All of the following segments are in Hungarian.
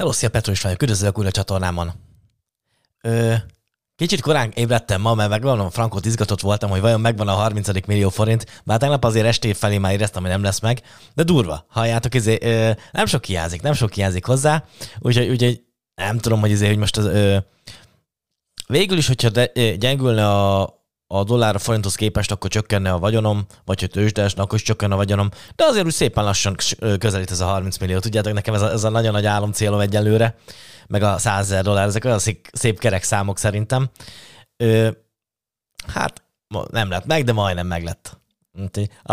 Hello, szia Petro is vagyok, üdvözlök újra a csatornámon. Ö, kicsit korán ébredtem ma, mert megvalom, frankot izgatott voltam, hogy vajon megvan a 30. millió forint, bár tegnap azért esté felé már éreztem, hogy nem lesz meg, de durva, halljátok, izé, ö, nem sok hiányzik, nem sok hiányzik hozzá, úgyhogy, úgyhogy nem tudom, hogy izé, hogy most az, ö, végül is, hogyha de, ö, gyengülne a, a dollár a forinthoz képest, akkor csökkenne a vagyonom, vagy hogy tőzsdesne, akkor is csökkenne a vagyonom, de azért úgy szépen lassan közelít ez a 30 millió. Tudjátok, nekem ez a, ez a nagyon nagy álom célom egyelőre, meg a 100 ezer dollár, ezek olyan szép, szép kerek számok szerintem. Ö, hát nem lett meg, de majdnem meg lett.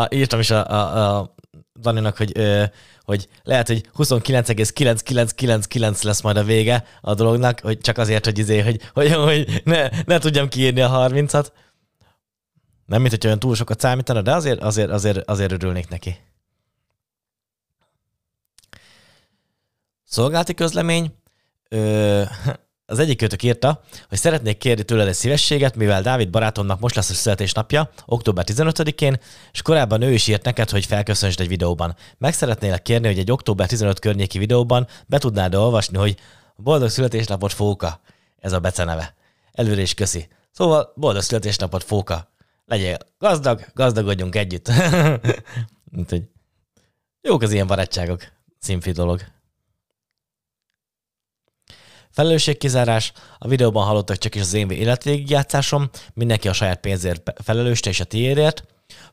Írtam is a, a, a Daninak, hogy, ö, hogy lehet, hogy 29,9999 lesz majd a vége a dolognak, hogy csak azért, hogy, izé, hogy, hogy, hogy ne, ne tudjam kiírni a 30-at. Nem, mint hogy olyan túl sokat számítana, de azért, azért, azért, azért örülnék neki. Szolgálati közlemény. Ö, az egyik kötök írta, hogy szeretnék kérni tőled egy szívességet, mivel Dávid barátomnak most lesz a születésnapja, október 15-én, és korábban ő is írt neked, hogy felköszöntsd egy videóban. Meg szeretnélek kérni, hogy egy október 15 környéki videóban be tudnád olvasni, hogy boldog születésnapot Fóka. Ez a beceneve. Előre is köszi. Szóval boldog születésnapot Fóka legyél gazdag, gazdagodjunk együtt. Úgyhogy jók az ilyen barátságok. Színfi dolog. Felelősségkizárás. A videóban hallottak csak is az én életvégigjátszásom. Mindenki a saját pénzért felelős, és a tiédért.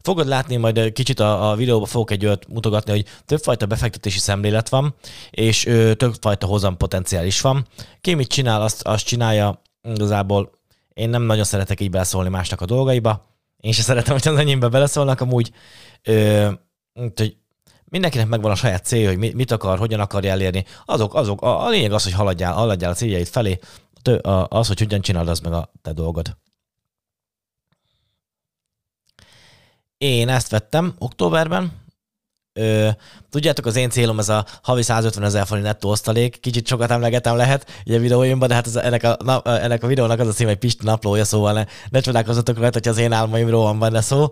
Fogod látni, majd kicsit a, a videóban fogok egy olyat mutogatni, hogy többfajta befektetési szemlélet van, és ö, többfajta hozam potenciál is van. Ki mit csinál, azt, azt csinálja. Igazából én nem nagyon szeretek így beleszólni másnak a dolgaiba. Én sem szeretem, hogy az enyémbe beleszólnak amúgy. Ö, hogy mindenkinek megvan a saját célja, hogy mit akar, hogyan akarja elérni. Azok, azok, a, a lényeg az, hogy haladjál, haladjál a céljaid felé, az, hogy hogyan csinálod, az meg a te dolgod. Én ezt vettem októberben, Ö, tudjátok, az én célom ez a havi 150 ezer forint nettó osztalék, kicsit sokat emlegetem lehet ugye videóimban, de hát ez, ennek, a, na, ennek a videónak az a cím, hogy Pisti naplója, szóval ne, ne csodálkozzatok rajta, hogy az én álmaimról van benne szó.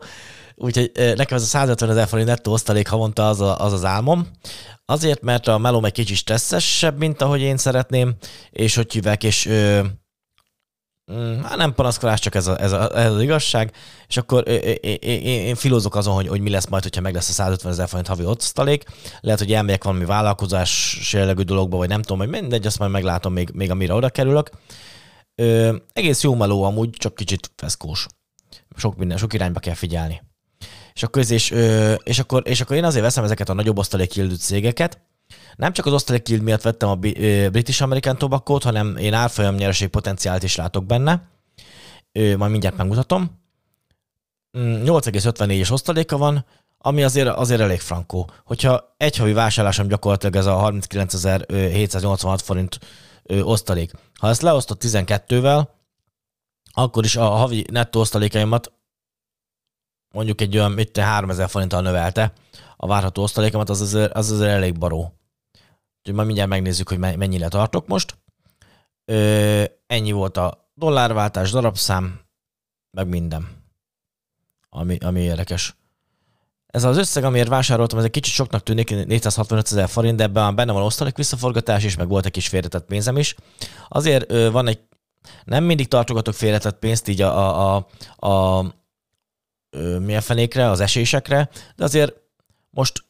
Úgyhogy nekem ez a 150 ezer forint nettó osztalék havonta az, a, az az álmom. Azért, mert a melóm egy kicsit stresszesebb, mint ahogy én szeretném, és hogy hívek, és ö, hát nem panaszkodás, csak ez, a, ez, a, ez az igazság, és akkor én, én, én filózok azon, hogy, hogy mi lesz majd, hogyha meg lesz a 150 ezer forint havi osztalék. Lehet, hogy elmegyek valami vállalkozás jellegű dologba, vagy nem tudom, hogy mindegy, azt majd meglátom még, még amire oda kerülök. Ö, egész jó meló amúgy, csak kicsit feszkós. Sok minden, sok irányba kell figyelni. És akkor, és, és, akkor, és akkor én azért veszem ezeket a nagyobb osztalék cégeket, nem csak az osztalék yield miatt vettem a British American tobacco hanem én árfolyam nyereség potenciált is látok benne. Majd mindjárt megmutatom. 8,54-es mm, osztaléka van, ami azért, azért elég frankó. Hogyha egy havi vásárlásom gyakorlatilag ez a 39.786 forint osztalék. Ha ezt leosztott 12-vel, akkor is a havi nettó osztalékaimat mondjuk egy olyan, mit 3000 forinttal növelte a várható osztalékomat, az azért, az azért elég baró. Úgyhogy majd mindjárt megnézzük, hogy mennyire tartok most. Ö, ennyi volt a dollárváltás, darabszám, meg minden, ami, ami érdekes. Ez az összeg, amiért vásároltam, ez egy kicsit soknak tűnik, 465 ezer forint, de ebben benne van osztalék visszaforgatás is, meg volt egy kis félretett pénzem is. Azért ö, van egy, nem mindig tartogatok félretett pénzt így a, a, a, a ö, milyen fenékre, az esésekre, de azért most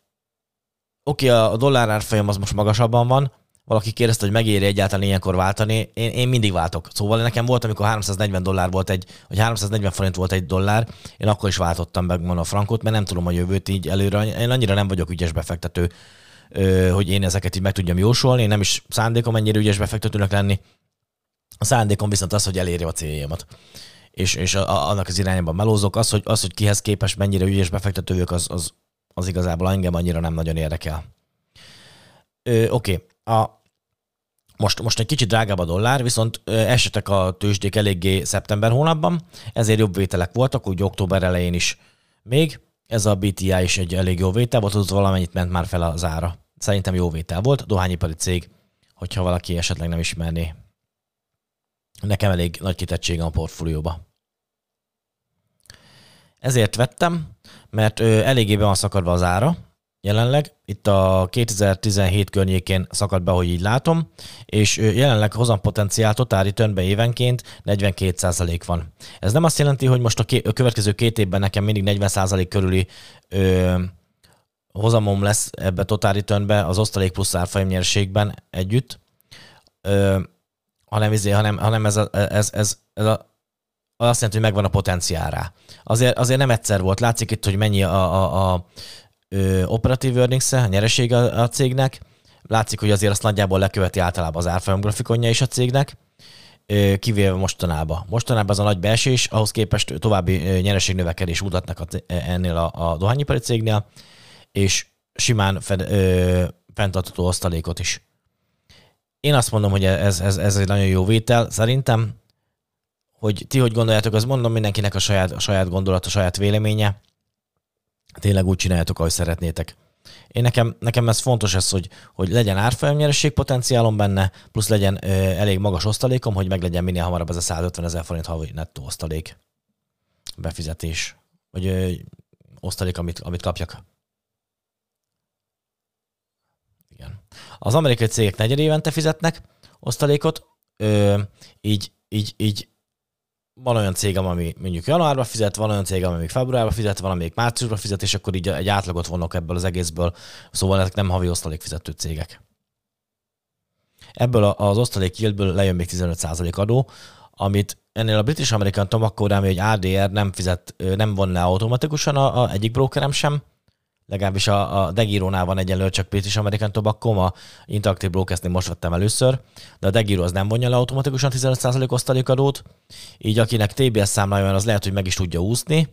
oké, okay, a dollár árfolyam az most magasabban van, valaki kérdezte, hogy megéri egyáltalán ilyenkor váltani, én, én mindig váltok. Szóval nekem volt, amikor 340 dollár volt egy, vagy 340 forint volt egy dollár, én akkor is váltottam meg a frankot, mert nem tudom a jövőt így előre. Én annyira nem vagyok ügyes befektető, hogy én ezeket így meg tudjam jósolni. Én nem is szándékom ennyire ügyes befektetőnek lenni. A szándékom viszont az, hogy elérjem a céljaimat. És, és a, annak az irányában melózok. Az hogy, az, hogy kihez képest mennyire ügyes befektetők, az, az, az igazából engem annyira nem nagyon érdekel. Oké, okay. a most, most egy kicsit drágább a dollár, viszont esetek a tőzsdék eléggé szeptember hónapban, ezért jobb vételek voltak, úgy október elején is még. Ez a BTI is egy elég jó vétel volt, az valamennyit ment már fel az ára. Szerintem jó vétel volt, dohányipari cég, hogyha valaki esetleg nem ismerné. Nekem elég nagy kitettségem a portfólióba. Ezért vettem, mert eléggé be van szakadva az ára, jelenleg. Itt a 2017 környékén szakadt be, hogy így látom, és jelenleg hozampotenciál totál returnben évenként 42% van. Ez nem azt jelenti, hogy most a, ké- a következő két évben nekem mindig 40% körüli ö, hozamom lesz ebbe totál returnbe az osztalék plusz árfolyam nyerségben együtt, ö, hanem, izé, hanem, hanem ez, a, ez, ez, ez a, azt jelenti, hogy megvan a potenciál rá. Azért, azért nem egyszer volt. Látszik itt, hogy mennyi a, a, a ö, operatív earnings a nyereség a, a cégnek. Látszik, hogy azért azt nagyjából leköveti általában az árfolyam grafikonja is a cégnek, kivéve mostanában. Mostanában az a nagy beesés, ahhoz képest további nyereségnövekedés mutatnak a, ennél a, a dohányipari cégnél, és simán fed, ö, fenntartató osztalékot is. Én azt mondom, hogy ez, ez, ez egy nagyon jó vétel. Szerintem, hogy ti hogy gondoljátok, az mondom mindenkinek a saját, a saját gondolat, a saját véleménye tényleg úgy csináljátok, ahogy szeretnétek. Én nekem, nekem ez fontos ez, hogy, hogy legyen árfolyamnyereség potenciálom benne, plusz legyen ö, elég magas osztalékom, hogy meglegyen minél hamarabb ez a 150 ezer forint havi nettó osztalék befizetés, vagy ö, osztalék, amit, amit kapjak. Igen. Az amerikai cégek negyed évente fizetnek osztalékot, ö, így, így, így van olyan cégem, ami mondjuk januárban fizet, van olyan cégem, ami még februárban fizet, van, még márciusban fizet, és akkor így egy átlagot vonok ebből az egészből. Szóval ezek nem havi osztalékfizető cégek. Ebből az osztalék yieldből lejön még 15% adó, amit ennél a British American Tobacco, ami egy ADR nem fizet, nem von le automatikusan a, a egyik brokerem sem, legalábbis a, a Degiro-nál van egyenlő csak British American Tobacco, a Interactive Brokers-nél most vettem először, de a Degiro az nem vonja le automatikusan 15% osztalékadót, így akinek TBS számlája van, az lehet, hogy meg is tudja úszni,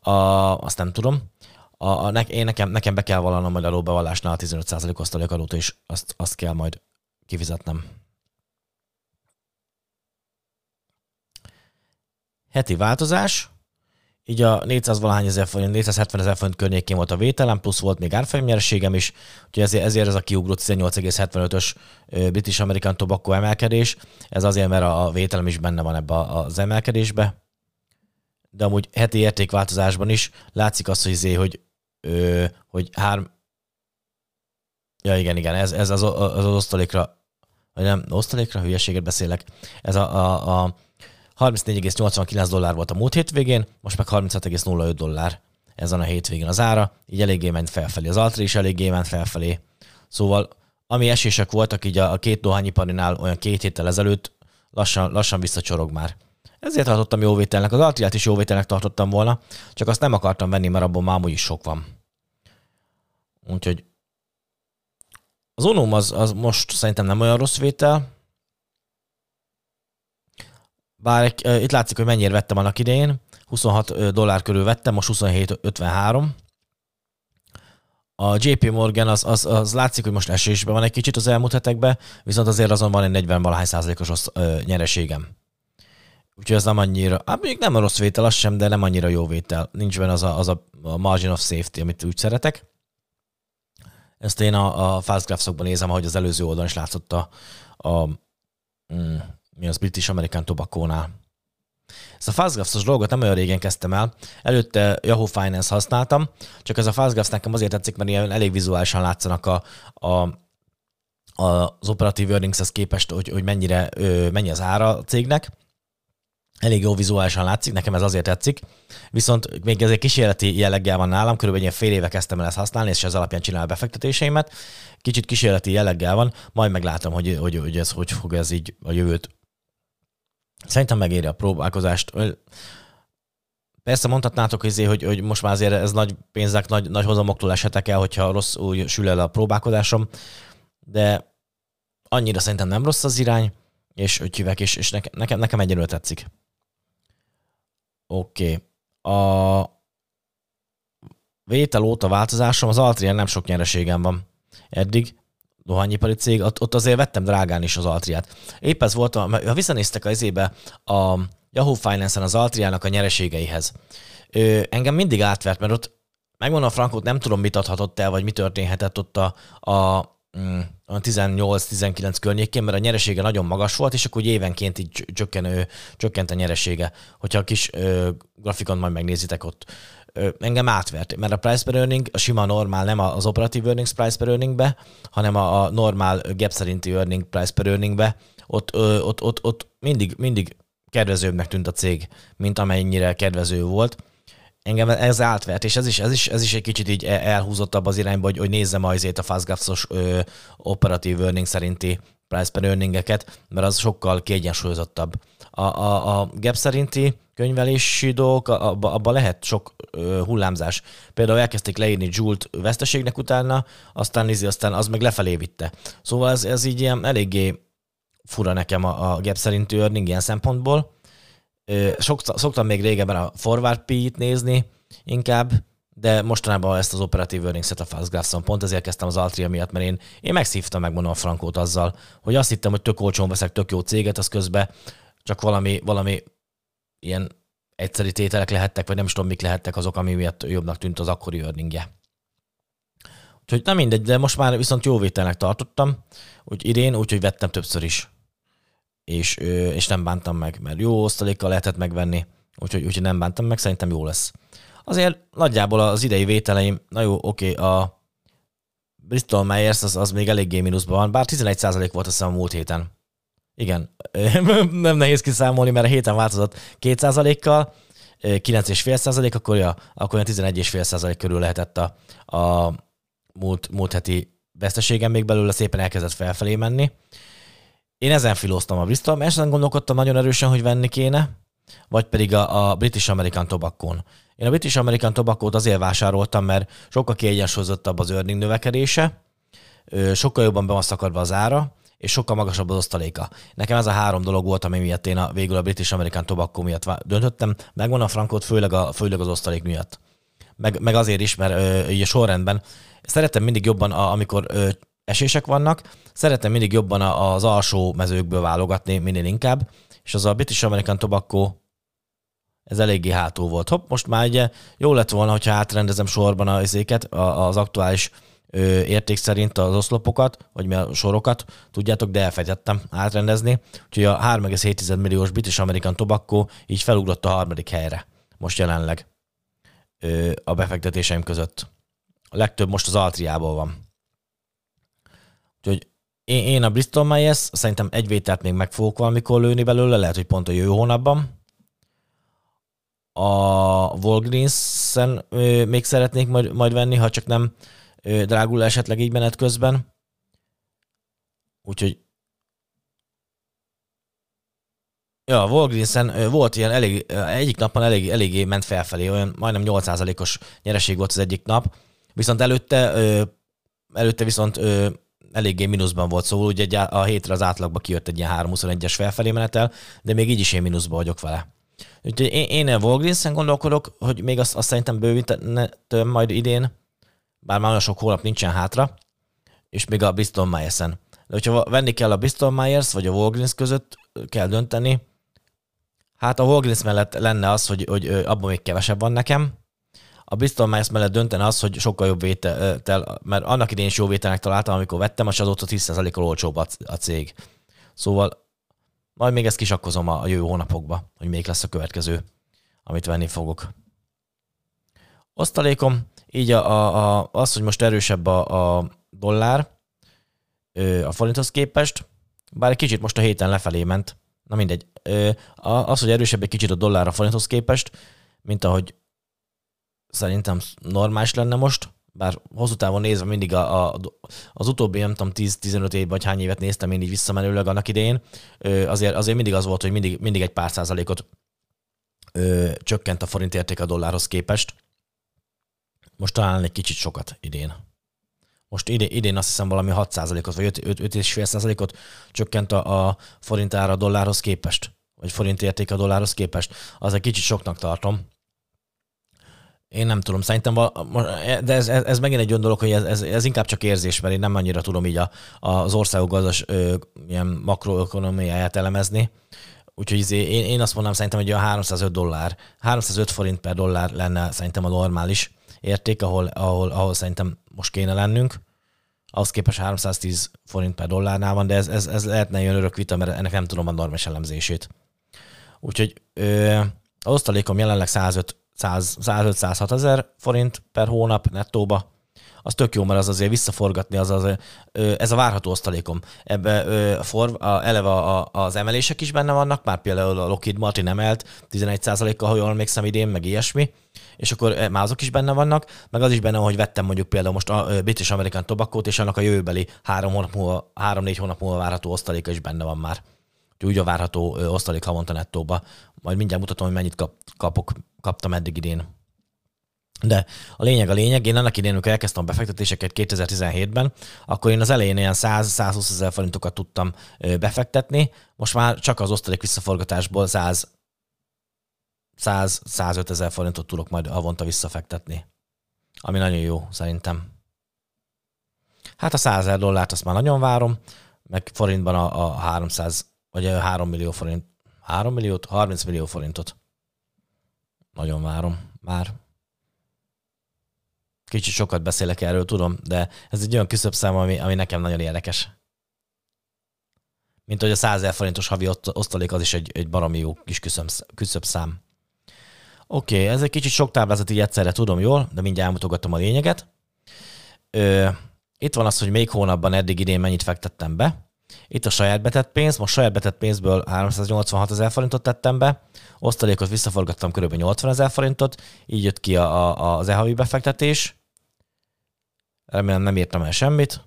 a, azt nem tudom. A, a, ne, én nekem, nekem be kell vallanom majd a lóbevallásnál a 15% osztalékadót, és azt, azt kell majd kifizetnem. Heti változás így a 400 valahány ezer forint, 470 ezer forint környékén volt a vételem, plusz volt még árfolyamnyereségem is, úgyhogy ezért, ezért ez a kiugró 18,75-ös British American Tobacco emelkedés. Ez azért, mert a vételem is benne van ebbe az emelkedésbe. De amúgy heti értékváltozásban is látszik az, hogy, azért, hogy, ö, hogy három... Ja, igen, igen, ez, ez az, az, az osztalékra, vagy nem, osztalékra, hülyeséget beszélek. Ez a, a, a 34,89 dollár volt a múlt hétvégén, most meg 36,05 dollár ezen a hétvégén az ára, így eléggé ment felfelé. Az Altri is eléggé ment felfelé. Szóval ami esések voltak így a, a két dohányiparinál olyan két héttel ezelőtt, lassan, lassan visszacsorog már. Ezért tartottam jó vételnek. Az Altriát is jó vételnek tartottam volna, csak azt nem akartam venni, mert abban már is sok van. Úgyhogy az Onum az, az most szerintem nem olyan rossz vétel, bár itt látszik, hogy mennyire vettem annak idején. 26 dollár körül vettem, most 27,53. A JP Morgan az, az, az látszik, hogy most esésben van egy kicsit az elmúlt hetekben, viszont azért azon van egy 40 valahány százalékos osz, ö, nyereségem. Úgyhogy ez nem annyira, hát még nem a rossz vétel, az sem, de nem annyira jó vétel. Nincs benne az a, az a margin of safety, amit úgy szeretek. Ezt én a, a Fast Graphs-okban nézem, ahogy az előző oldalon is látszott a, a mm, mi az British American Tobacco-nál. Ezt a Fastgraphs-os dolgot nem olyan régen kezdtem el. Előtte Yahoo Finance használtam, csak ez a Fastgraphs nekem azért tetszik, mert ilyen elég vizuálisan látszanak a, a az operatív earnings képest, hogy, hogy mennyire, mennyi az ára a cégnek. Elég jó vizuálisan látszik, nekem ez azért tetszik. Viszont még ez egy kísérleti jelleggel van nálam, körülbelül ilyen fél éve kezdtem el ezt használni, és ez alapján csinál a befektetéseimet. Kicsit kísérleti jelleggel van, majd meglátom, hogy, hogy, hogy ez hogy fog ez így a jövőt Szerintem megéri a próbálkozást. Persze mondhatnátok, hogy, hogy, hogy most már azért ez nagy pénzek, nagy, nagy hozamoktól eshetek el, hogyha rossz úgy sül el a próbálkozásom, de annyira szerintem nem rossz az irány, és hívek, és, és nekem, nekem, nekem egyelőre tetszik. Oké. Okay. A vétel óta változásom, az Altrián nem sok nyereségem van eddig, dohányipari cég, ott, ott azért vettem drágán is az Altriát. Épp ez volt, ha visszanéztek az ébe a Yahoo Finance-en az Altriának a nyereségeihez. Ö, engem mindig átvert, mert ott megmondom Frankot, nem tudom, mit adhatott el, vagy mi történhetett ott a, a a 18-19 környékén, mert a nyeresége nagyon magas volt, és akkor úgy évenként így csökken, csökkent a nyeresége. Hogyha a kis ö, grafikon majd megnézitek ott, engem átvert, mert a price per earning a sima normál, nem az operatív earnings price per earningbe, hanem a, a normál gap szerinti earning price per earningbe, ott, ott, ott, ott mindig, mindig kedvezőbbnek tűnt a cég, mint amennyire kedvező volt. Engem ez átvert, és ez is, ez is, ez is egy kicsit így elhúzottabb az irányba, hogy, hogy nézzem azért a Fastgapsos operatív earning szerinti price per earningeket, mert az sokkal kiegyensúlyozottabb. A, a, a gap szerinti könyvelési dolgok, abban abba lehet sok ö, hullámzás. Például elkezdték leírni Joule-t veszteségnek utána, aztán, nézi, aztán az meg lefelé vitte. Szóval ez, ez így ilyen eléggé fura nekem a, a gap szerinti earning ilyen szempontból. Ö, sok, szoktam még régebben a forward p nézni inkább, de mostanában ezt az operatív earnings-et a Fastgraphs-on pont ezért kezdtem az Altria miatt, mert én, én megszívtam megmondom a frankót azzal, hogy azt hittem, hogy tök olcsón veszek tök jó céget, az közben csak valami, valami ilyen egyszeri tételek lehettek, vagy nem is tudom, mik lehettek azok, ami miatt jobbnak tűnt az akkori earningje. Úgyhogy nem mindegy, de most már viszont jó vételnek tartottam, úgy idén, úgyhogy vettem többször is. És, és nem bántam meg, mert jó osztalékkal lehetett megvenni, úgyhogy, úgyhogy nem bántam meg, szerintem jó lesz. Azért nagyjából az idei vételeim, na jó, oké, okay, a Bristol Myers az, az még eléggé mínuszban van, bár 11% volt azt hiszem a múlt héten. Igen, nem nehéz kiszámolni, mert a héten változott 2%-kal, 9,5%, akkor, ja, akkor 11,5% körül lehetett a, a múlt, múlt heti veszteségem még belőle, szépen elkezdett felfelé menni. Én ezen filóztam a Bristol, mert ezen gondolkodtam nagyon erősen, hogy venni kéne, vagy pedig a, a British American tobacco Én a British American tobacco azért vásároltam, mert sokkal kiegyensúlyozottabb az earning növekedése, sokkal jobban be van szakadva az ára, és sokkal magasabb az osztaléka. Nekem ez a három dolog volt, ami miatt én a, végül a British American Tobacco miatt döntöttem. Megvan a frankot, főleg, a, főleg az osztalék miatt. Meg, meg azért is, mert ö, így a sorrendben szeretem mindig jobban, a, amikor ö, esések vannak, szeretem mindig jobban az alsó mezőkből válogatni minél inkább, és az a British American Tobacco ez eléggé hátul volt. Hopp, most már ugye jó lett volna, hogyha átrendezem sorban az éket, az aktuális érték szerint az oszlopokat, vagy mi a sorokat, tudjátok, de elfegyettem átrendezni. Úgyhogy a 3,7 milliós British American Tobacco így felugrott a harmadik helyre most jelenleg a befektetéseim között. A legtöbb most az Altriából van. Úgyhogy én, én a Bristol Myers szerintem egy vételt még meg fogok valamikor lőni belőle, lehet, hogy pont a jövő hónapban. A Walgreens-en még szeretnék majd, majd venni, ha csak nem drágul esetleg így menet közben. Úgyhogy Ja, Walgreens-en volt ilyen elég, egyik napon elég, eléggé ment felfelé, olyan majdnem 8%-os nyereség volt az egyik nap, viszont előtte, előtte viszont eléggé mínuszban volt, szóval ugye a hétre az átlagba kijött egy ilyen 321-es felfelé menetel, de még így is én mínuszban vagyok vele. Úgyhogy én, én a Walgreens-en gondolkodok, hogy még azt, azt szerintem bővítem majd idén, bár már olyan sok hónap nincsen hátra, és még a Bristol Myers-en. De hogyha venni kell a Bristol Myers vagy a Walgreens között, kell dönteni. Hát a Walgreens mellett lenne az, hogy, hogy abban még kevesebb van nekem. A Bristol Myers mellett döntene az, hogy sokkal jobb vétel, mert annak idén is jó vételnek találtam, amikor vettem, és azóta 10%-kal olcsóbb a, cég. Szóval majd még ezt kisakkozom a jövő hónapokba, hogy még lesz a következő, amit venni fogok. Osztalékom, így a, a, a, az, hogy most erősebb a, a dollár a forinthoz képest, bár egy kicsit most a héten lefelé ment, na mindegy, az, hogy erősebb egy kicsit a dollár a forinthoz képest, mint ahogy szerintem normális lenne most, bár hosszú távon nézve mindig a, a, az utóbbi, nem tudom, 10-15 év vagy hány évet néztem én így visszamenőleg annak idején, azért, azért mindig az volt, hogy mindig, mindig egy pár százalékot ö, csökkent a forint érték a dollárhoz képest. Most talán egy kicsit sokat idén. Most idén, idén azt hiszem valami 6%-ot, vagy 5,5%-ot csökkent a, a forint ára a dollárhoz képest, vagy forint érték a dollárhoz képest. Az egy kicsit soknak tartom. Én nem tudom, szerintem, de ez, ez, ez megint egy olyan dolog, hogy ez, ez, ez inkább csak érzés, mert én nem annyira tudom így a, az országok gazdas ö, ilyen makroökonomiáját elemezni. Úgyhogy izé, én, én azt mondanám szerintem, hogy a 305 dollár, 305 forint per dollár lenne szerintem a normális érték, ahol, ahol, ahol szerintem most kéne lennünk. Ahhoz képest 310 forint per dollárnál van, de ez, ez, ez lehetne jön örök vita, mert ennek nem tudom a normális elemzését. Úgyhogy ö, az osztalékom jelenleg 105, 105-106 ezer forint per hónap nettóba, az tök jó, mert az azért visszaforgatni, az, az ez a várható osztalékom. Ebbe a for, a, eleve a, az emelések is benne vannak, már például a Lockheed Martin emelt 11%-kal, ha jól emlékszem idén, meg ilyesmi, és akkor már azok is benne vannak, meg az is benne van, hogy vettem mondjuk például most a British American tobacco és annak a jövőbeli három hónap múlva, három-négy hónap múlva várható osztaléka is benne van már. Úgy a várható osztalék havonta nettóba. Majd mindjárt mutatom, hogy mennyit kap, kapok, kaptam eddig idén. De a lényeg a lényeg, én annak idén, amikor elkezdtem a befektetéseket 2017-ben, akkor én az elején ilyen 100-120 ezer forintokat tudtam befektetni, most már csak az osztalék visszaforgatásból 100 100-105 ezer forintot tudok majd avonta visszafektetni. Ami nagyon jó, szerintem. Hát a 100 ezer dollárt azt már nagyon várom, meg forintban a, a 300, vagy a 3 millió forint, 3 milliót, 30 millió forintot. Nagyon várom már. Kicsit sokat beszélek erről, tudom, de ez egy olyan szám, ami, ami nekem nagyon érdekes. Mint hogy a 100 ezer forintos havi osztalék az is egy, egy baromi jó kis küszöbb szám. Oké, okay, ez egy kicsit sok táblázat így egyszerre tudom jól, de mindjárt elmutogatom a lényeget. Ö, itt van az, hogy még hónapban eddig idén mennyit fektettem be. Itt a saját betett pénz, most saját betett pénzből 386 ezer forintot tettem be, osztalékot visszaforgattam kb. 80 ezer forintot, így jött ki a, a, az e-havi befektetés. Remélem nem írtam el semmit.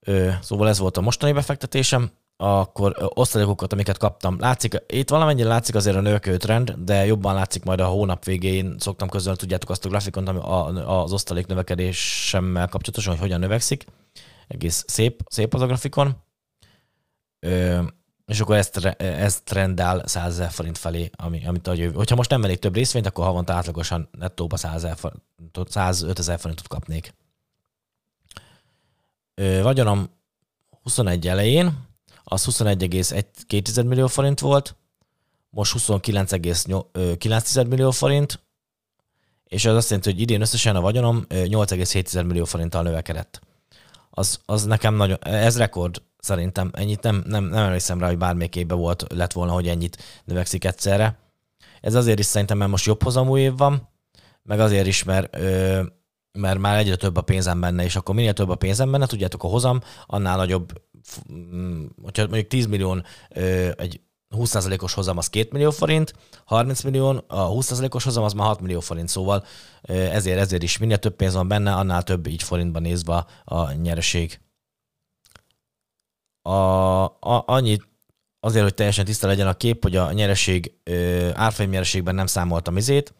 Ö, szóval ez volt a mostani befektetésem akkor osztalékokat, amiket kaptam. Látszik, itt valamennyire látszik azért a növekvő trend, de jobban látszik majd a hónap végén. Szoktam közölni, tudjátok azt a grafikont, ami az osztalék növekedésemmel kapcsolatosan, hogy hogyan növekszik. Egész szép, szép az a grafikon. Ö, és akkor ez, ez trendál 100 ezer forint felé, ami, amit a jövő. Hogyha most nem vennék több részvényt, akkor havonta átlagosan nettóba 100 ezer forintot, 105 ezer forintot kapnék. Ö, vagyonom 21 elején, az 21,2 millió forint volt, most 29,9 millió forint, és ez azt jelenti, hogy idén összesen a vagyonom 8,7 millió forinttal növekedett. Az, az nekem nagyon, ez rekord szerintem. Ennyit nem, nem, nem emlékszem rá, hogy bármelyik évben volt, lett volna, hogy ennyit növekszik egyszerre. Ez azért is szerintem, mert most jobb hozamú év van, meg azért is, mert, ö, mert már egyre több a pénzem benne, és akkor minél több a pénzem benne, tudjátok, a hozam, annál nagyobb hogyha mondjuk 10 millió egy 20%-os hozam az 2 millió forint, 30 millió, a 20%-os hozam az már 6 millió forint, szóval ezért, ezért is minél több pénz van benne, annál több így forintban nézve a nyereség. A, a, annyit azért, hogy teljesen tiszta legyen a kép, hogy a nyereség, árfolyam nyereségben nem számoltam izét,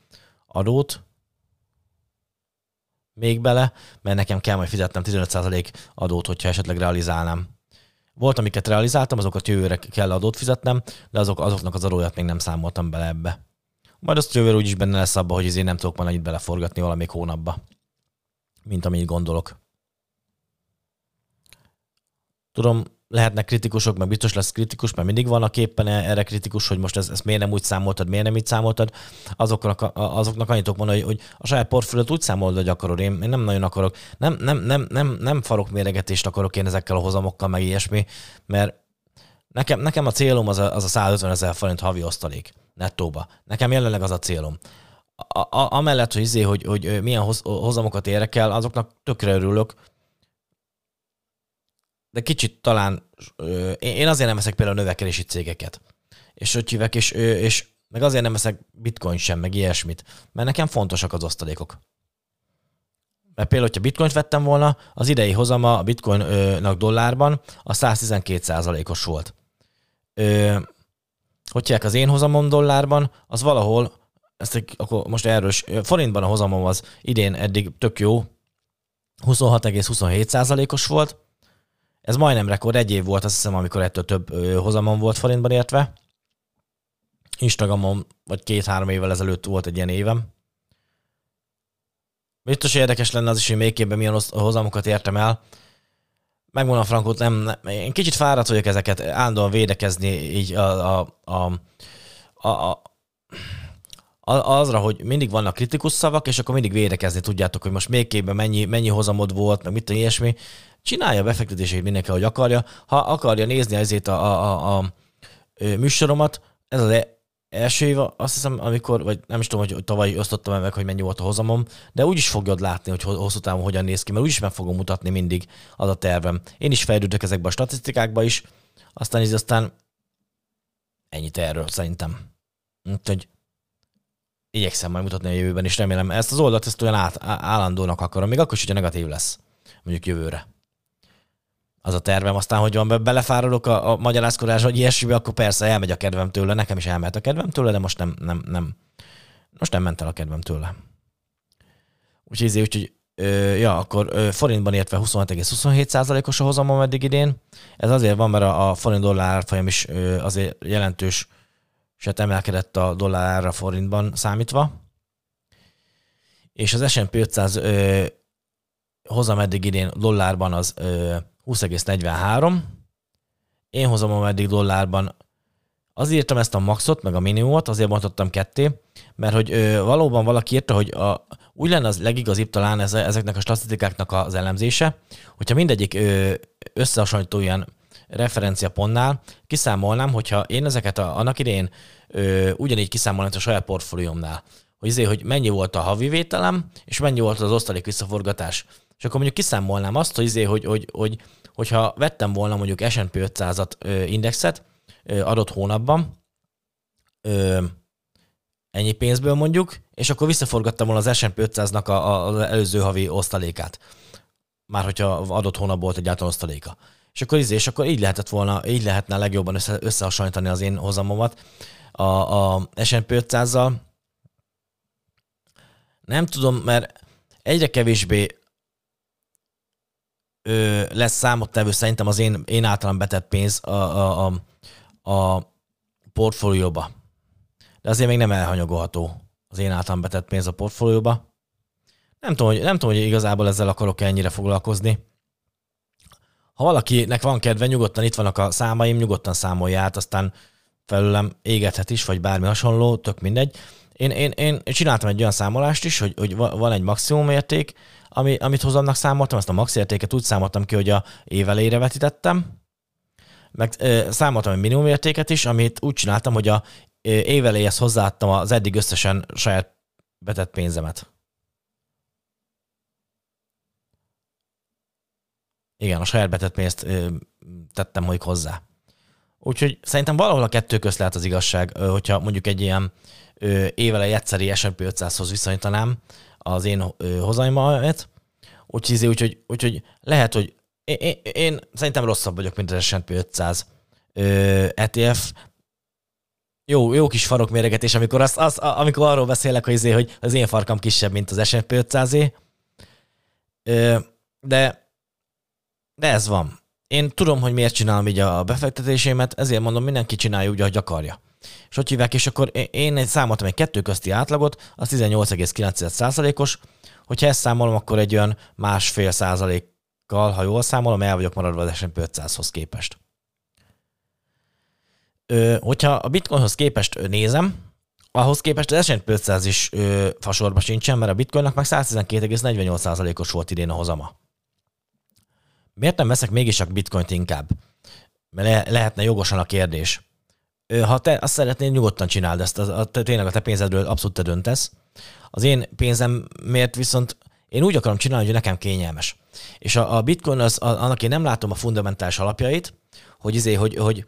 adót, még bele, mert nekem kell majd fizetnem 15% adót, hogyha esetleg realizálnám. Volt, amiket realizáltam, azokat jövőre kell adót fizetnem, de azok, azoknak az adóját még nem számoltam bele ebbe. Majd azt jövőre úgyis benne lesz abba, hogy én nem tudok már annyit beleforgatni valamelyik hónapba, mint amennyit gondolok. Tudom, lehetnek kritikusok, meg biztos lesz kritikus, mert mindig vannak éppen erre kritikus, hogy most ezt, ezt miért nem úgy számoltad, miért nem így számoltad. Azoknak, azoknak annyit tudok mondani, hogy, a saját portfóliót úgy számolod, hogy akarod. Én, én nem nagyon akarok, nem, nem, nem, nem, nem farok méregetést akarok én ezekkel a hozamokkal, meg ilyesmi, mert nekem, nekem a célom az a, az a 150 ezer forint havi osztalék nettóba. Nekem jelenleg az a célom. A, a, amellett, hogy, izé, hogy, hogy milyen hoz, hozamokat érek el, azoknak tökre örülök, de kicsit talán, én azért nem veszek például növekedési cégeket, és hogy hívek, és, és meg azért nem veszek bitcoin sem, meg ilyesmit, mert nekem fontosak az osztalékok. Mert például, hogyha bitcoint vettem volna, az idei hozama a bitcoinnak dollárban a 112% os volt. Ö, hogyha az én hozamom dollárban, az valahol, ezt akkor most erről forintban a hozamom az idén eddig tök jó, 26,27% os volt, ez majdnem rekord, egy év volt, azt hiszem, amikor ettől több hozamon volt forintban értve. Instagramon, vagy két-három évvel ezelőtt volt egy ilyen évem. Biztos érdekes lenne az is, hogy még milyen hozamokat értem el. Megmondom frankot, nem, nem, én kicsit fáradt vagyok ezeket állandóan védekezni így a, a, a, a, a azra, hogy mindig vannak kritikus szavak, és akkor mindig védekezni tudjátok, hogy most még mennyi, mennyi hozamod volt, meg mit ilyesmi csinálja befektetését mindenki, ahogy akarja. Ha akarja nézni ezért a, a, a, a műsoromat, ez az, e, első év, azt hiszem, amikor, vagy nem is tudom, hogy tavaly osztottam meg, hogy mennyi volt a hozamom, de úgy is fogod látni, hogy hosszú távon hogyan néz ki, mert úgyis meg fogom mutatni mindig az a tervem. Én is fejlődök ezekbe a statisztikákba is, aztán így aztán ennyit erről szerintem. Úgyhogy igyekszem majd mutatni a jövőben, és remélem ezt az oldalt ezt olyan át, állandónak akarom, még akkor is, hogyha negatív lesz, mondjuk jövőre. Az a tervem, aztán, hogy van belefáradok a, a magyarázkodás, hogy ilyesmibe, akkor persze elmegy a kedvem tőle, nekem is elment a kedvem tőle, de most nem, nem, nem, most nem ment el a kedvem tőle. Úgyhogy, izé, úgyhogy ja, akkor ö, forintban értve 26,27%-os a hozamom eddig idén. Ez azért van, mert a, a forint dollár folyam is ö, azért jelentős se emelkedett a dollárra forintban számítva. És az S&P 500 ö, hozam eddig idén dollárban az ö, 20,43. Én hozom eddig dollárban Azért írtam ezt a maxot, meg a minimumot, azért bontottam ketté, mert hogy ö, valóban valaki írta, hogy a, úgy lenne az legigazibb talán ez, ezeknek a statisztikáknak az elemzése, hogyha mindegyik ö, összehasonlító ilyen referenciapontnál kiszámolnám, hogyha én ezeket a, annak idején ö, ugyanígy kiszámolnám a saját portfóliómnál, hogy, azért, hogy mennyi volt a havi vételem, és mennyi volt az osztalék visszaforgatás. És akkor mondjuk kiszámolnám azt, hogy, azért, hogy, hogy, hogy hogyha vettem volna mondjuk S&P 500-at indexet adott hónapban, ennyi pénzből mondjuk, és akkor visszaforgattam volna az S&P 500-nak a, a, az előző havi osztalékát. Már hogyha adott hónap volt egyáltalán osztaléka. És akkor, izé, és akkor így lehetett volna, így lehetne legjobban össze, összehasonlítani az én hozamomat a, a S&P 500-zal. Nem tudom, mert egyre kevésbé ö, lesz számottevő szerintem az én, én általán betett pénz a, a, a, a portfólióba. De azért még nem elhanyagolható az én általán betett pénz a portfólióba. Nem tudom, hogy, nem tudom, hogy igazából ezzel akarok ennyire foglalkozni. Ha valakinek van kedve, nyugodtan itt vannak a számaim, nyugodtan számolja át, aztán felülem égethet is, vagy bármi hasonló, tök mindegy. Én, én, én csináltam egy olyan számolást is, hogy, hogy van egy maximum érték, ami, amit hozamnak számoltam, azt a max értéket úgy számoltam ki, hogy a évelére vetítettem, meg ö, számoltam egy minimum értéket is, amit úgy csináltam, hogy a éveléhez hozzáadtam az eddig összesen saját betett pénzemet. Igen, a saját betett pénzt ö, tettem hogy hozzá. Úgyhogy szerintem valahol a kettő közt lehet az igazság, hogyha mondjuk egy ilyen évelei egyszeri S&P 500-hoz viszonyítanám az én hozaimat. Úgyhogy, úgyhogy, úgyhogy lehet, hogy én, én, én szerintem rosszabb vagyok, mint az S&P 500 ETF. Jó, jó kis farokméregetés, amikor, az, az, amikor arról beszélek, hogy, azért, hogy az én farkam kisebb, mint az S&P 500 De, de ez van. Én tudom, hogy miért csinálom így a befektetésémet, ezért mondom, mindenki csinálja úgy, ahogy akarja. És hogy hívják, és akkor én egy számoltam egy kettő közti átlagot, az 18,9%-os, hogyha ezt számolom, akkor egy olyan másfél százalékkal, ha jól számolom, el vagyok maradva az S&P 500-hoz képest. Ö, hogyha a bitcoinhoz képest nézem, ahhoz képest az S&P 500 is ö, fasorba sincsen, mert a bitcoinnak meg 112,48%-os volt idén a hozama. Miért nem veszek mégis a bitcoint inkább? Mert le, lehetne jogosan a kérdés. Ha te azt szeretnéd, nyugodtan csináld ezt, a, a, tényleg a te pénzedről abszolút te döntesz. Az én pénzem miért viszont én úgy akarom csinálni, hogy nekem kényelmes. És a, a bitcoin, az, a, annak én nem látom a fundamentális alapjait, hogy, izé, hogy, hogy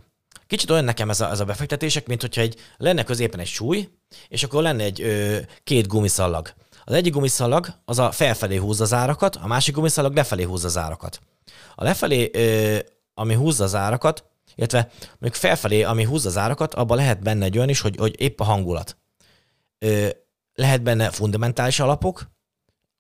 kicsit olyan nekem ez a, ez a befektetések, mint hogyha egy, lenne középen egy súly, és akkor lenne egy ö, két gumiszallag. Az egyik gumiszallag az a felfelé húzza az árakat, a másik gumiszallag lefelé húzza az árakat. A lefelé, ö, ami húzza az árakat, illetve még felfelé, ami húzza az árakat, abban lehet benne egy olyan is, hogy, hogy épp a hangulat. Ö, lehet benne fundamentális alapok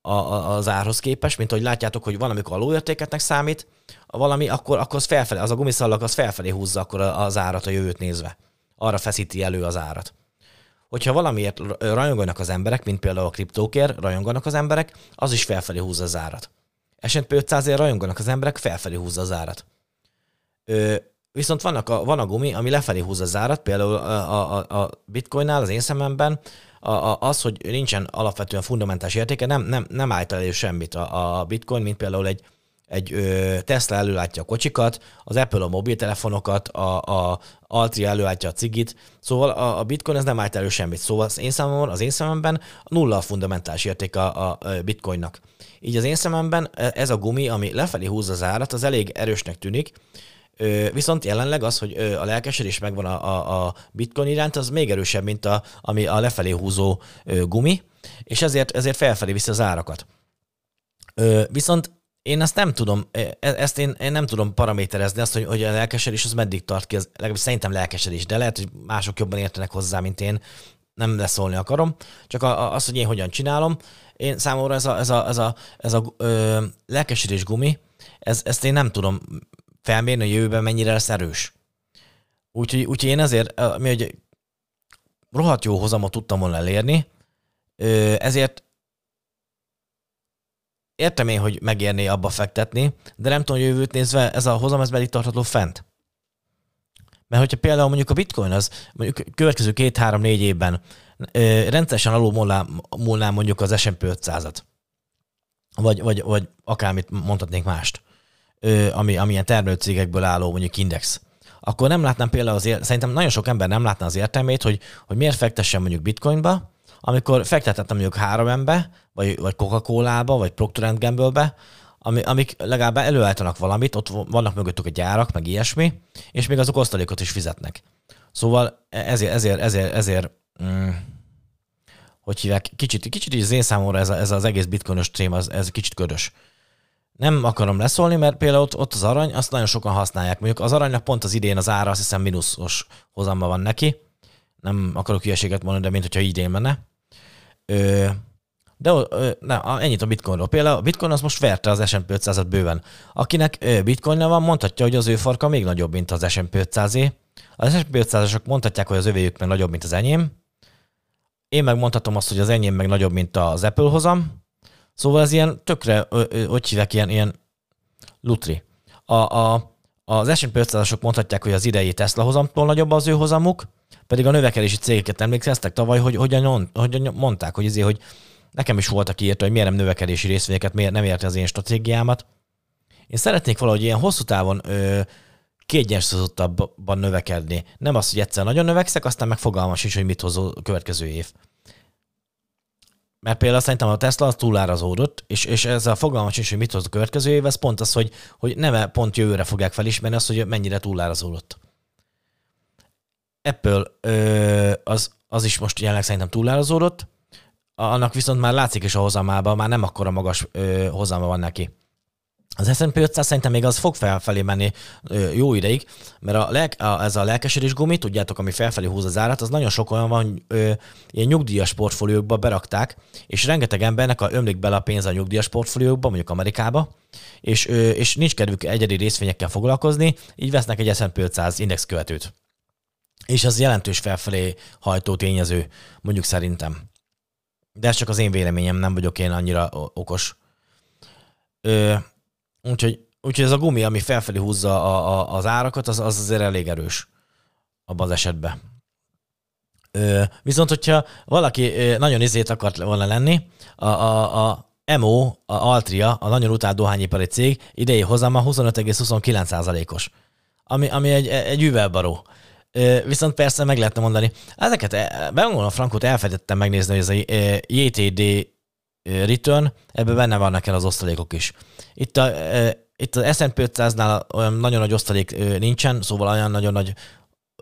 a, a, az árhoz képest, mint hogy látjátok, hogy van, amikor alulértéketnek számít, valami, akkor, akkor az felfelé, az a gumiszallag az felfelé húzza akkor az árat a jövőt nézve. Arra feszíti elő az árat. Hogyha valamiért rajonganak az emberek, mint például a kriptókér, rajonganak az emberek, az is felfelé húzza az árat. S&P 500 ért rajonganak az emberek, felfelé húzza az árat. Ö, viszont vannak a, van a gumi, ami lefelé húzza az árat, például a, a, a bitcoinnál, az én szememben, a, a, az, hogy nincsen alapvetően fundamentális értéke, nem, nem, nem állt elő semmit a, a bitcoin, mint például egy egy ö, Tesla előállítja a kocsikat, az Apple a mobiltelefonokat, a, a Altria előállítja a cigit, szóval a, a bitcoin ez nem állt elő semmit. Szóval az én számomra, az én szememben nulla a fundamentális érték a, a bitcoinnak. Így az én szememben e, ez a gumi, ami lefelé húzza az árat, az elég erősnek tűnik, Viszont jelenleg az, hogy a lelkesedés megvan a, a, a bitcoin iránt, az még erősebb, mint a, ami a lefelé húzó gumi, és ezért, ezért felfelé viszi az árakat. Viszont én ezt nem tudom, e, ezt én, én nem tudom paraméterezni, azt, hogy, hogy a lelkesedés az meddig tart ki, az, legalábbis szerintem lelkesedés, de lehet, hogy mások jobban értenek hozzá, mint én, nem leszólni akarom, csak az, hogy én hogyan csinálom. Én számomra ez a, ez a, ez a, ez a ö, lelkesedés gumi, ez, ezt én nem tudom felmérni, hogy jövőben mennyire lesz erős. Úgyhogy, úgyhogy én ezért, mi hogy rohadt jó hozamot tudtam volna elérni, ezért értem én, hogy megérné abba fektetni, de nem tudom, jövőt nézve ez a hozam, ez meddig tartható fent. Mert hogyha például mondjuk a bitcoin az mondjuk következő két-három-négy évben ö, rendszeresen alul múlná mondjuk az S&P 500-at, vagy, vagy, vagy akármit mondhatnék mást, ami, amilyen termelőcégekből álló mondjuk index, akkor nem látnám például az, szerintem nagyon sok ember nem látná az értelmét, hogy, hogy miért fektessen mondjuk bitcoinba, amikor fektetettem mondjuk három ember, vagy, vagy Coca-Cola-ba, vagy Procter Gamble-be, ami, amik legalább előállítanak valamit, ott vannak mögöttük a gyárak, meg ilyesmi, és még azok osztalékot is fizetnek. Szóval ezért, ezért, ezért, ezért mm, hogy hívják, kicsit, kicsit így az én számomra ez, a, ez az egész bitcoinos téma, ez, ez kicsit ködös. Nem akarom leszólni, mert például ott, ott az arany, azt nagyon sokan használják. Mondjuk az aranynak pont az idén az ára azt hiszem mínuszos hozamba van neki. Nem akarok hülyeséget mondani, de mint hogyha idén menne. Ö, de na, ennyit a bitcoinról. Például a bitcoin az most verte az S&P 500-at bőven. Akinek bitcoinja van, mondhatja, hogy az ő farka még nagyobb, mint az S&P 500-é. Az S&P 500-asok mondhatják, hogy az övéjük meg nagyobb, mint az enyém. Én meg mondhatom azt, hogy az enyém meg nagyobb, mint az Apple hozam. Szóval ez ilyen tökre, hogy hívják, ilyen, ilyen lutri. A, a, az S&P 500-asok mondhatják, hogy az idei Tesla hozamtól nagyobb az ő hozamuk, pedig a növekedési cégeket emlékeztek tavaly, hogy hogyan, hogyan mondták, hogy, azért, hogy nekem is voltak írta, hogy miért nem növekedési részvényeket, miért nem érte az én stratégiámat. Én szeretnék valahogy ilyen hosszú távon ö, kiegyensúlyozottabban növekedni. Nem az, hogy egyszer nagyon növekszek, aztán meg fogalmas is, hogy mit hoz a következő év. Mert például szerintem a Tesla az túlárazódott, és, és ez a fogalmas is, hogy mit hoz a következő év, ez pont az, hogy, hogy nem pont jövőre fogják felismerni azt, hogy mennyire túlárazódott. Apple ö, az, az is most jelenleg szerintem túlárazódott, annak viszont már látszik is a hozamában, már nem akkora magas ö, hozama van neki. Az S&P 500 szerintem még az fog felfelé menni jó ideig, mert a leg, a, ez a lelkesedés gumi, tudjátok, ami felfelé húz az árat, az nagyon sok olyan van, ö, ilyen nyugdíjas portfóliókba berakták, és rengeteg embernek a, ömlik bele a pénz a nyugdíjas portfóliókba, mondjuk Amerikába, és, ö, és nincs kedvük egyedi részvényekkel foglalkozni, így vesznek egy S&P 500 index követőt és az jelentős felfelé hajtó tényező, mondjuk szerintem. De ez csak az én véleményem, nem vagyok én annyira okos. Ö, úgyhogy, úgyhogy ez a gumi, ami felfelé húzza a, a, az árakat, az, az azért elég erős abban az esetben. Ö, viszont, hogyha valaki nagyon izét akart volna lenni, a, a, a MO, a Altria, a nagyon utált dohányipari cég idei hozama 25,29%-os, ami, ami egy, egy üvelbaró. Viszont persze meg lehetne mondani, ezeket, e, bemondom a frankot, elfedettem megnézni, hogy ez a JTD return, ebben benne vannak el az osztalékok is. Itt a, itt az S&P 500-nál olyan nagyon nagy osztalék nincsen, szóval olyan nagyon nagy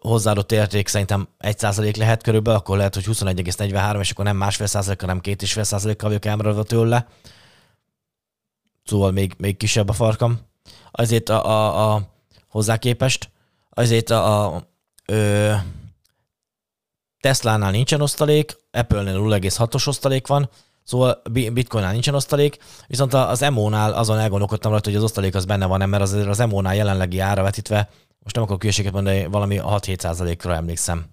hozzáadott érték szerintem 1% lehet körülbelül, akkor lehet, hogy 21,43, és akkor nem másfél százalék, hanem két és fél százalékkal vagyok elmaradva tőle. Szóval még, még kisebb a farkam. Azért a, a, a hozzá képest, azért a, a Ö, Tesla-nál nincsen osztalék, Apple-nél 0,6-os osztalék van, szóval Bitcoin-nál nincsen osztalék, viszont az EMO-nál azon elgondolkodtam rajta, hogy az osztalék az benne van, mert azért az EMO-nál jelenlegi ára vetítve, most nem akarok külséget mondani, valami 6-7 ra emlékszem.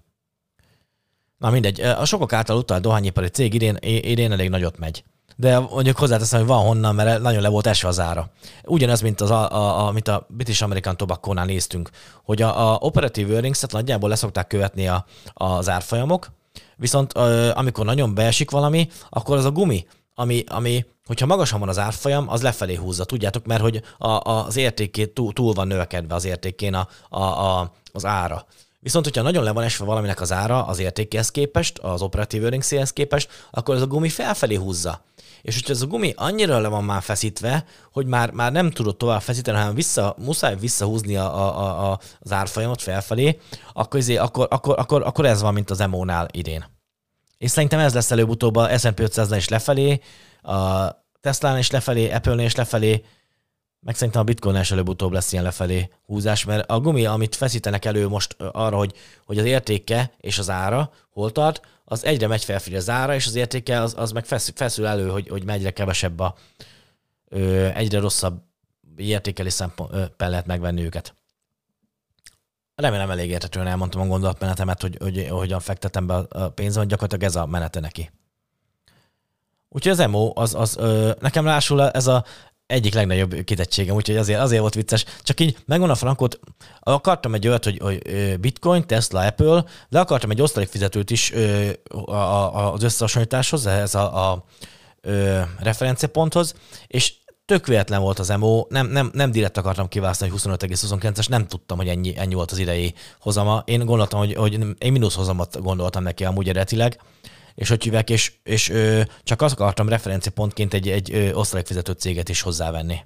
Na mindegy, a sokak által utalt dohányipari cég idén, idén elég nagyot megy de mondjuk hozzáteszem, hogy van honnan, mert nagyon le volt esve az ára. Ugyanez, mint, az a, a, a, mint a British American Tobacco-nál néztünk, hogy a, a operatív earnings-et nagyjából leszokták követni a, az árfolyamok, viszont amikor nagyon beesik valami, akkor az a gumi, ami, ami hogyha magasan van az árfolyam, az lefelé húzza, tudjátok, mert hogy a, a, az értékét túl, túl van növekedve az értékén a, a, a, az ára. Viszont, hogyha nagyon le van esve valaminek az ára az értékéhez képest, az operatív earningséhez képest, akkor ez a gumi felfelé húzza. És hogyha ez a gumi annyira le van már feszítve, hogy már, már nem tudod tovább feszíteni, hanem vissza, muszáj visszahúzni a, a, a, az árfolyamot felfelé, akkor, ezért, akkor, akkor, akkor, akkor ez van, mint az EMO-nál idén. És szerintem ez lesz előbb-utóbb a S&P 500 is lefelé, a Tesla-n is lefelé, Apple-nél is lefelé, meg szerintem a bitcoin is előbb-utóbb lesz ilyen lefelé húzás, mert a gumi, amit feszítenek elő most arra, hogy, hogy az értéke és az ára hol tart, az egyre megy felfelé az ára, és az értéke az, az meg feszül elő, hogy, hogy egyre kevesebb a ö, egyre rosszabb értékelés szempontból lehet megvenni őket. Remélem elég értetően elmondtam a gondolatmenetemet, hogy, hogy hogyan fektetem be a pénzem, gyakorlatilag ez a menete neki. Úgyhogy az emo, az, az ö, nekem lásul ez a egyik legnagyobb kitettségem, úgyhogy azért, azért volt vicces. Csak így megvan a frankot, akartam egy olyat, hogy, hogy Bitcoin, Tesla, Apple, de akartam egy osztalékfizetőt is az összehasonlításhoz, ehhez a, a, a referenciaponthoz, és tök véletlen volt az MO, nem, nem, nem direkt akartam kiválasztani, hogy 25,29-es, nem tudtam, hogy ennyi, ennyi volt az idei hozama. Én gondoltam, hogy, hogy én mínusz hozamat gondoltam neki amúgy eredetileg, és hogy hívják, és, és ö, csak azt akartam referenciapontként egy, egy ö, osztalékfizető céget is hozzávenni.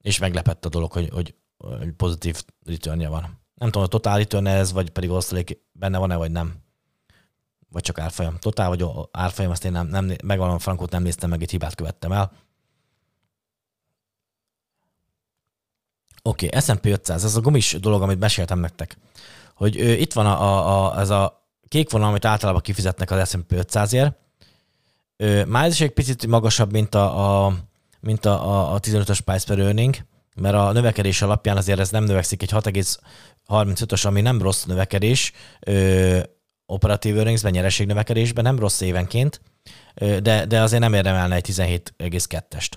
És meglepett a dolog, hogy, hogy, hogy pozitív returnja van. Nem tudom, a totál return ez, vagy pedig osztalék benne van-e, vagy nem. Vagy csak árfolyam. Totál vagy árfolyam, azt én nem, nem megvalom frankot nem néztem meg, egy hibát követtem el. Oké, okay, S&P 500, ez a gumis dolog, amit meséltem nektek. Hogy ö, itt van a, a, a, ez a kék vonal, amit általában kifizetnek az S&P 500-ért, már ez is egy picit magasabb, mint a, a, mint a, a, a 15-ös price per earning, mert a növekedés alapján azért ez nem növekszik egy 6,35-ös, ami nem rossz növekedés, ö, operatív earningsben, nyereség növekedésben, nem rossz évenként, ö, de, de azért nem érdemelne egy 17,2-est.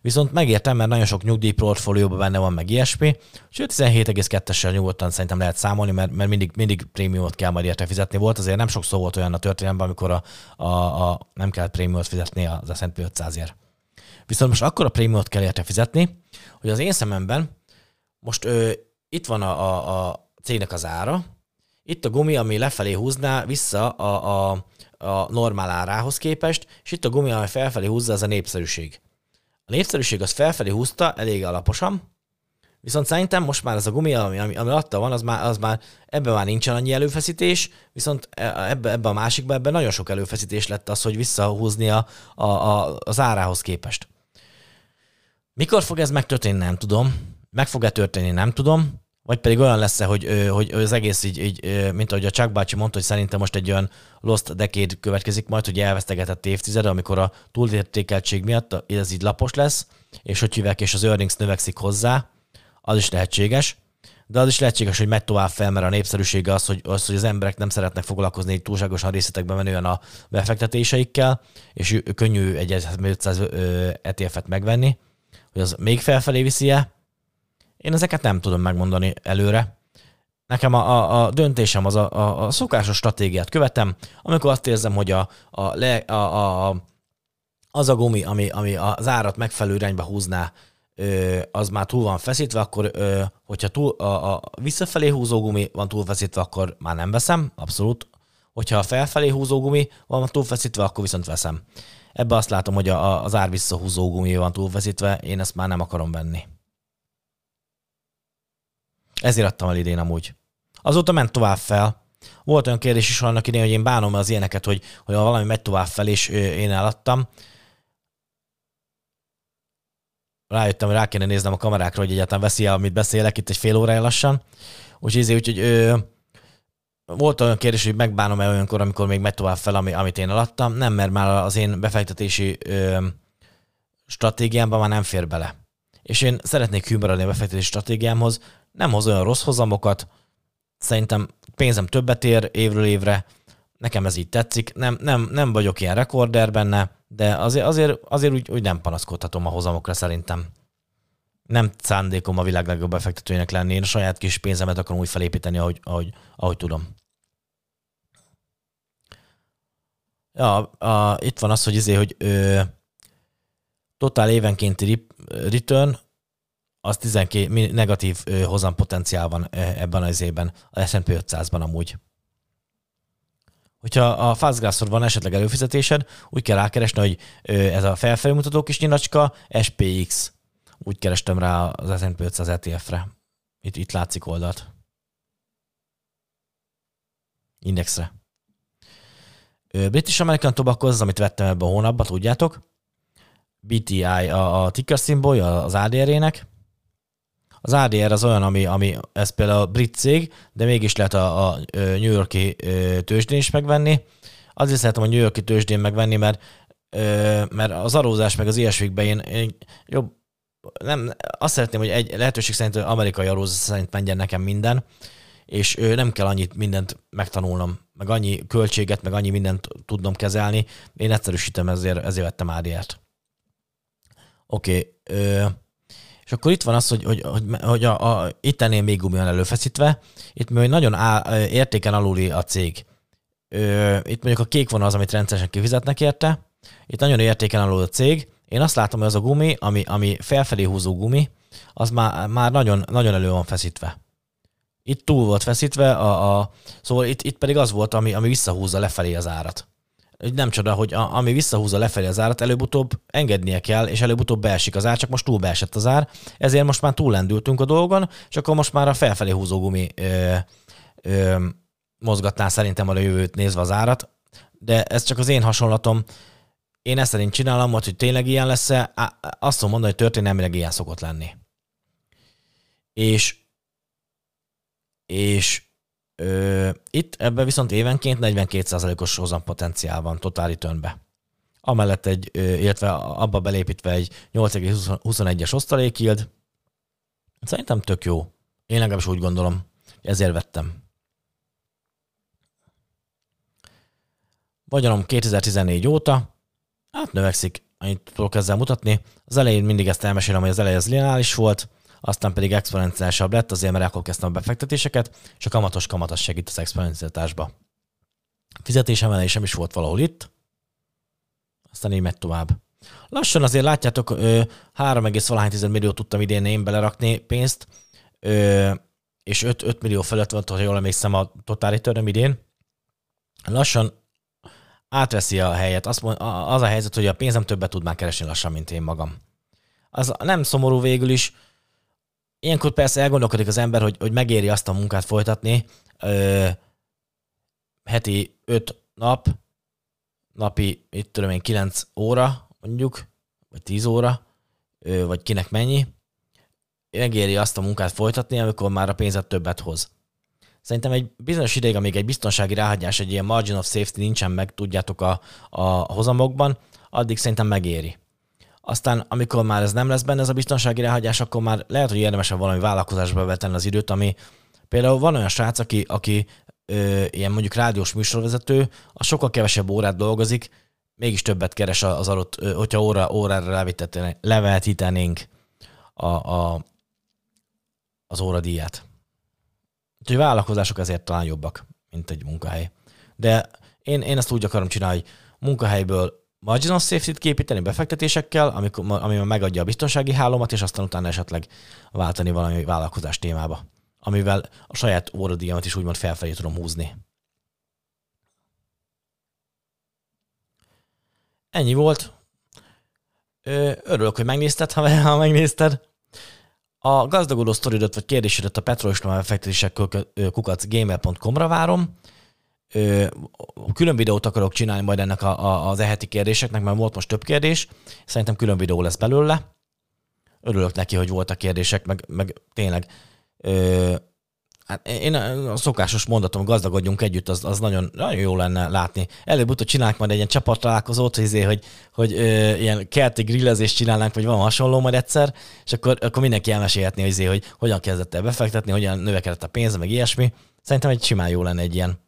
Viszont megértem, mert nagyon sok nyugdíjportfólióban benne van meg ilyesmi, sőt 17,2-essel nyugodtan szerintem lehet számolni, mert, mert mindig, mindig prémiumot kell majd érte fizetni. Volt azért nem sok szó volt olyan a történelemben, amikor a, a, a nem kell prémiumot fizetni az S&P 500-ért. Viszont most akkor a prémiumot kell érte fizetni, hogy az én szememben most ö, itt van a, a, a cégnek az ára, itt a gumi, ami lefelé húzná vissza a, a, a normál árához képest, és itt a gumi, ami felfelé húzza, az a népszerűség. A népszerűség az felfelé húzta elég alaposan, viszont szerintem most már ez a gumi, ami, ami, ami alatta van, az már, az már ebben már nincsen annyi előfeszítés, viszont e, ebbe, ebbe a másikban ebben nagyon sok előfeszítés lett az, hogy visszahúzni a, a, a, az árához képest. Mikor fog ez megtörténni, nem tudom. Meg fog-e történni, nem tudom. Vagy pedig olyan lesz -e, hogy, hogy az egész így, így, mint ahogy a Chuck bácsi mondta, hogy szerintem most egy olyan lost decade következik majd, hogy elvesztegetett évtized, amikor a túlértékeltség miatt ez így lapos lesz, és hogy hívják, és az earnings növekszik hozzá, az is lehetséges. De az is lehetséges, hogy megy tovább fel, mert a népszerűsége az, hogy az, hogy az emberek nem szeretnek foglalkozni így túlságosan részletekben menően a befektetéseikkel, és könnyű egy 500 ETF-et megvenni, hogy az még felfelé viszi-e, én ezeket nem tudom megmondani előre. Nekem a, a, a döntésem az a, a, a szokásos stratégiát követem, amikor azt érzem, hogy a, a, le, a, a, a, az a gumi, ami, ami az árat megfelelő irányba húzná, ö, az már túl van feszítve, akkor ö, hogyha túl, a, a visszafelé húzó gumi van túl feszítve, akkor már nem veszem, abszolút. Hogyha a felfelé húzó gumi van túl feszítve, akkor viszont veszem. Ebbe azt látom, hogy a, az ár visszahúzó gumi van túl feszítve, én ezt már nem akarom venni. Ezért adtam el idén amúgy. Azóta ment tovább fel. Volt olyan kérdés is annak idén, hogy én bánom az ilyeneket, hogy, hogy valami megy tovább fel, és én eladtam. Rájöttem, hogy rá kéne néznem a kamerákra, hogy egyáltalán veszi el, amit beszélek itt egy fél órája lassan. Úgyhogy, úgyhogy ö, volt olyan kérdés, hogy megbánom-e olyankor, amikor még megy tovább fel, ami, amit én eladtam. Nem, mert már az én befektetési ö, stratégiámban már nem fér bele. És én szeretnék hű a befektetési stratégiámhoz, nem hoz olyan rossz hozamokat, szerintem pénzem többet ér évről évre, nekem ez így tetszik, nem, nem, nem vagyok ilyen rekorder benne, de azért, azért, azért úgy, úgy nem panaszkodhatom a hozamokra szerintem. Nem szándékom a világ legjobb befektetőjének lenni, én a saját kis pénzemet akarom úgy felépíteni, ahogy, ahogy, ahogy tudom. Ja, a, itt van az, hogy izé, hogy ö, totál évenkénti return az 12 negatív hozampotenciál van ebben az évben, a S&P 500-ban amúgy. Hogyha a Fastgrass-on van esetleg előfizetésed, úgy kell rákeresni, hogy ez a felfelé mutató kis nyilacska, SPX. Úgy kerestem rá az S&P 500 ETF-re. Itt, itt látszik oldalt. Indexre. British American Tobacco az, amit vettem ebben a hónapban, tudjátok. BTI a, a ticker szimbolja az ADR-ének. Az ADR az olyan, ami, ami ez például a brit cég, de mégis lehet a, a New Yorki tőzsdén is megvenni. Azért szeretem a New Yorki tőzsdén megvenni, mert, mert az arózás meg az ilyesmikben én, én jobb, nem, azt szeretném, hogy egy lehetőség szerint amerikai arózás szerint menjen nekem minden, és nem kell annyit mindent megtanulnom, meg annyi költséget, meg annyi mindent tudnom kezelni. Én egyszerűsítem, ezért, ezért vettem ADR-t. Oké. Okay. És akkor itt van az, hogy, hogy, hogy, hogy a, a, itt ennél még gumi van előfeszítve. Itt még nagyon á, értéken aluli a cég. Ö, itt mondjuk a kék vonal az, amit rendszeresen kifizetnek érte. Itt nagyon értéken alul a cég. Én azt látom, hogy az a gumi, ami, ami felfelé húzó gumi, az már, már nagyon, nagyon elő van feszítve. Itt túl volt feszítve, a, a, szóval itt, itt pedig az volt, ami, ami visszahúzza lefelé az árat nem csoda, hogy a, ami visszahúzza lefelé az árat, előbb-utóbb engednie kell, és előbb-utóbb beesik az ár, csak most túl beesett az ár, ezért most már túllendültünk a dolgon, és akkor most már a felfelé húzó gumi ö, ö, mozgatná szerintem a jövőt nézve az árat, de ez csak az én hasonlatom. Én ezt szerint csinálom, hogy tényleg ilyen lesz-e, azt tudom mondani, hogy történelmileg ilyen szokott lenni. És és itt ebben viszont évenként 42%-os hozampotenciál van totál returnbe. Amellett egy, illetve abba belépítve egy 8,21-es osztalékild. Szerintem tök jó. Én legalábbis úgy gondolom. Ezért vettem. Vagyonom 2014 óta, hát növekszik, annyit tudok ezzel mutatni. Az elején mindig ezt elmesélem, hogy az elején ez lineáris volt, aztán pedig exponenciálisabb lett, azért mert akkor kezdtem a befektetéseket, és a kamatos kamatos segít az exponenciáltásba. Fizetésemelésem is volt valahol itt, aztán így megy tovább. Lassan azért látjátok, 3,1 milliót tudtam idén én belerakni pénzt, és 5, 5 millió felett volt, ha jól emlékszem, a totáli töröm idén. Lassan átveszi a helyet. Azt az a helyzet, hogy a pénzem többet tud már keresni lassan, mint én magam. Az nem szomorú végül is, ilyenkor persze elgondolkodik az ember, hogy, hogy megéri azt a munkát folytatni, ö, heti öt nap, napi, itt tudom én, 9 óra mondjuk, vagy 10 óra, ö, vagy kinek mennyi, megéri azt a munkát folytatni, amikor már a pénzet többet hoz. Szerintem egy bizonyos ideig, amíg egy biztonsági ráhagyás, egy ilyen margin of safety nincsen meg, tudjátok, a, a hozamokban, addig szerintem megéri. Aztán, amikor már ez nem lesz benne, ez a biztonsági ráhagyás, akkor már lehet, hogy érdemesebb valami vállalkozásba vetenni az időt, ami például van olyan srác, aki, aki ö, ilyen mondjuk rádiós műsorvezető, a sokkal kevesebb órát dolgozik, mégis többet keres az adott, hogyha óra, órára levetítenénk a, a, az óradíját. Úgyhogy vállalkozások ezért talán jobbak, mint egy munkahely. De én, én ezt úgy akarom csinálni, hogy munkahelyből marginal safety-t képíteni befektetésekkel, amikor, amivel megadja a biztonsági hálómat, és aztán utána esetleg váltani valami vállalkozás témába, amivel a saját óradíjamat is úgymond felfelé tudom húzni. Ennyi volt. Örülök, hogy megnézted, ha, ha megnézted. A gazdagodó sztoridat vagy kérdésedet a petrolistomán befektetések kukac gmail.com-ra várom külön videót akarok csinálni majd ennek a, a, az eheti kérdéseknek, mert volt most több kérdés. Szerintem külön videó lesz belőle. Örülök neki, hogy voltak kérdések, meg, meg tényleg ö, hát én a szokásos mondatom, gazdagodjunk együtt, az, az nagyon, nagyon jó lenne látni. Előbb-utóbb csinálunk majd egy ilyen csapattalálkozót, izé, hogy, hogy ö, ilyen kerti grillezést csinálnánk, vagy van hasonló majd egyszer, és akkor, akkor mindenki elmesélhetné, izé, hogy hogyan kezdett el befektetni, hogyan növekedett a pénze, meg ilyesmi. Szerintem egy simán jó lenne egy ilyen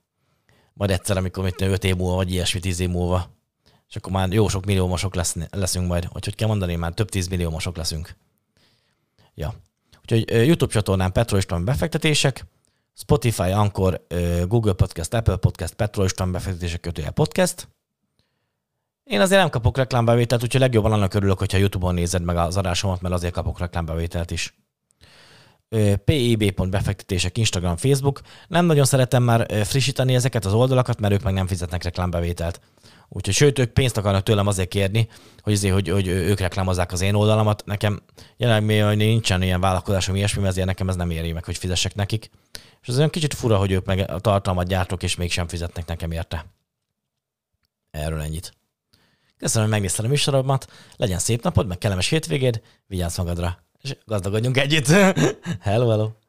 majd egyszer, amikor mit 5 év múlva, vagy ilyesmi, 10 év múlva, és akkor már jó sok milliómosok lesz, leszünk majd. Hogy kell mondani, már több tíz milliómosok leszünk. Ja. Úgyhogy YouTube csatornán Petro István befektetések, Spotify, Anchor, Google Podcast, Apple Podcast, Petro István befektetések kötője podcast, Én azért nem kapok reklámbevételt, úgyhogy legjobban annak örülök, hogyha YouTube-on nézed meg az adásomat, mert azért kapok reklámbevételt is. PIB.befektetések Instagram, Facebook. Nem nagyon szeretem már frissíteni ezeket az oldalakat, mert ők meg nem fizetnek reklámbevételt. Úgyhogy sőt, ők pénzt akarnak tőlem azért kérni, hogy, azért, hogy, hogy ők reklámozzák az én oldalamat. Nekem jelenleg nincsen ilyen vállalkozásom ilyesmi, ezért nekem ez nem éri meg, hogy fizessek nekik. És az olyan kicsit fura, hogy ők meg a tartalmat gyártok, és mégsem fizetnek nekem érte. Erről ennyit. Köszönöm, hogy megnézted a műsoromat, legyen szép napod, meg kellemes hétvégéd, vigyázz magadra, és gazdagodjunk együtt. hello, hello.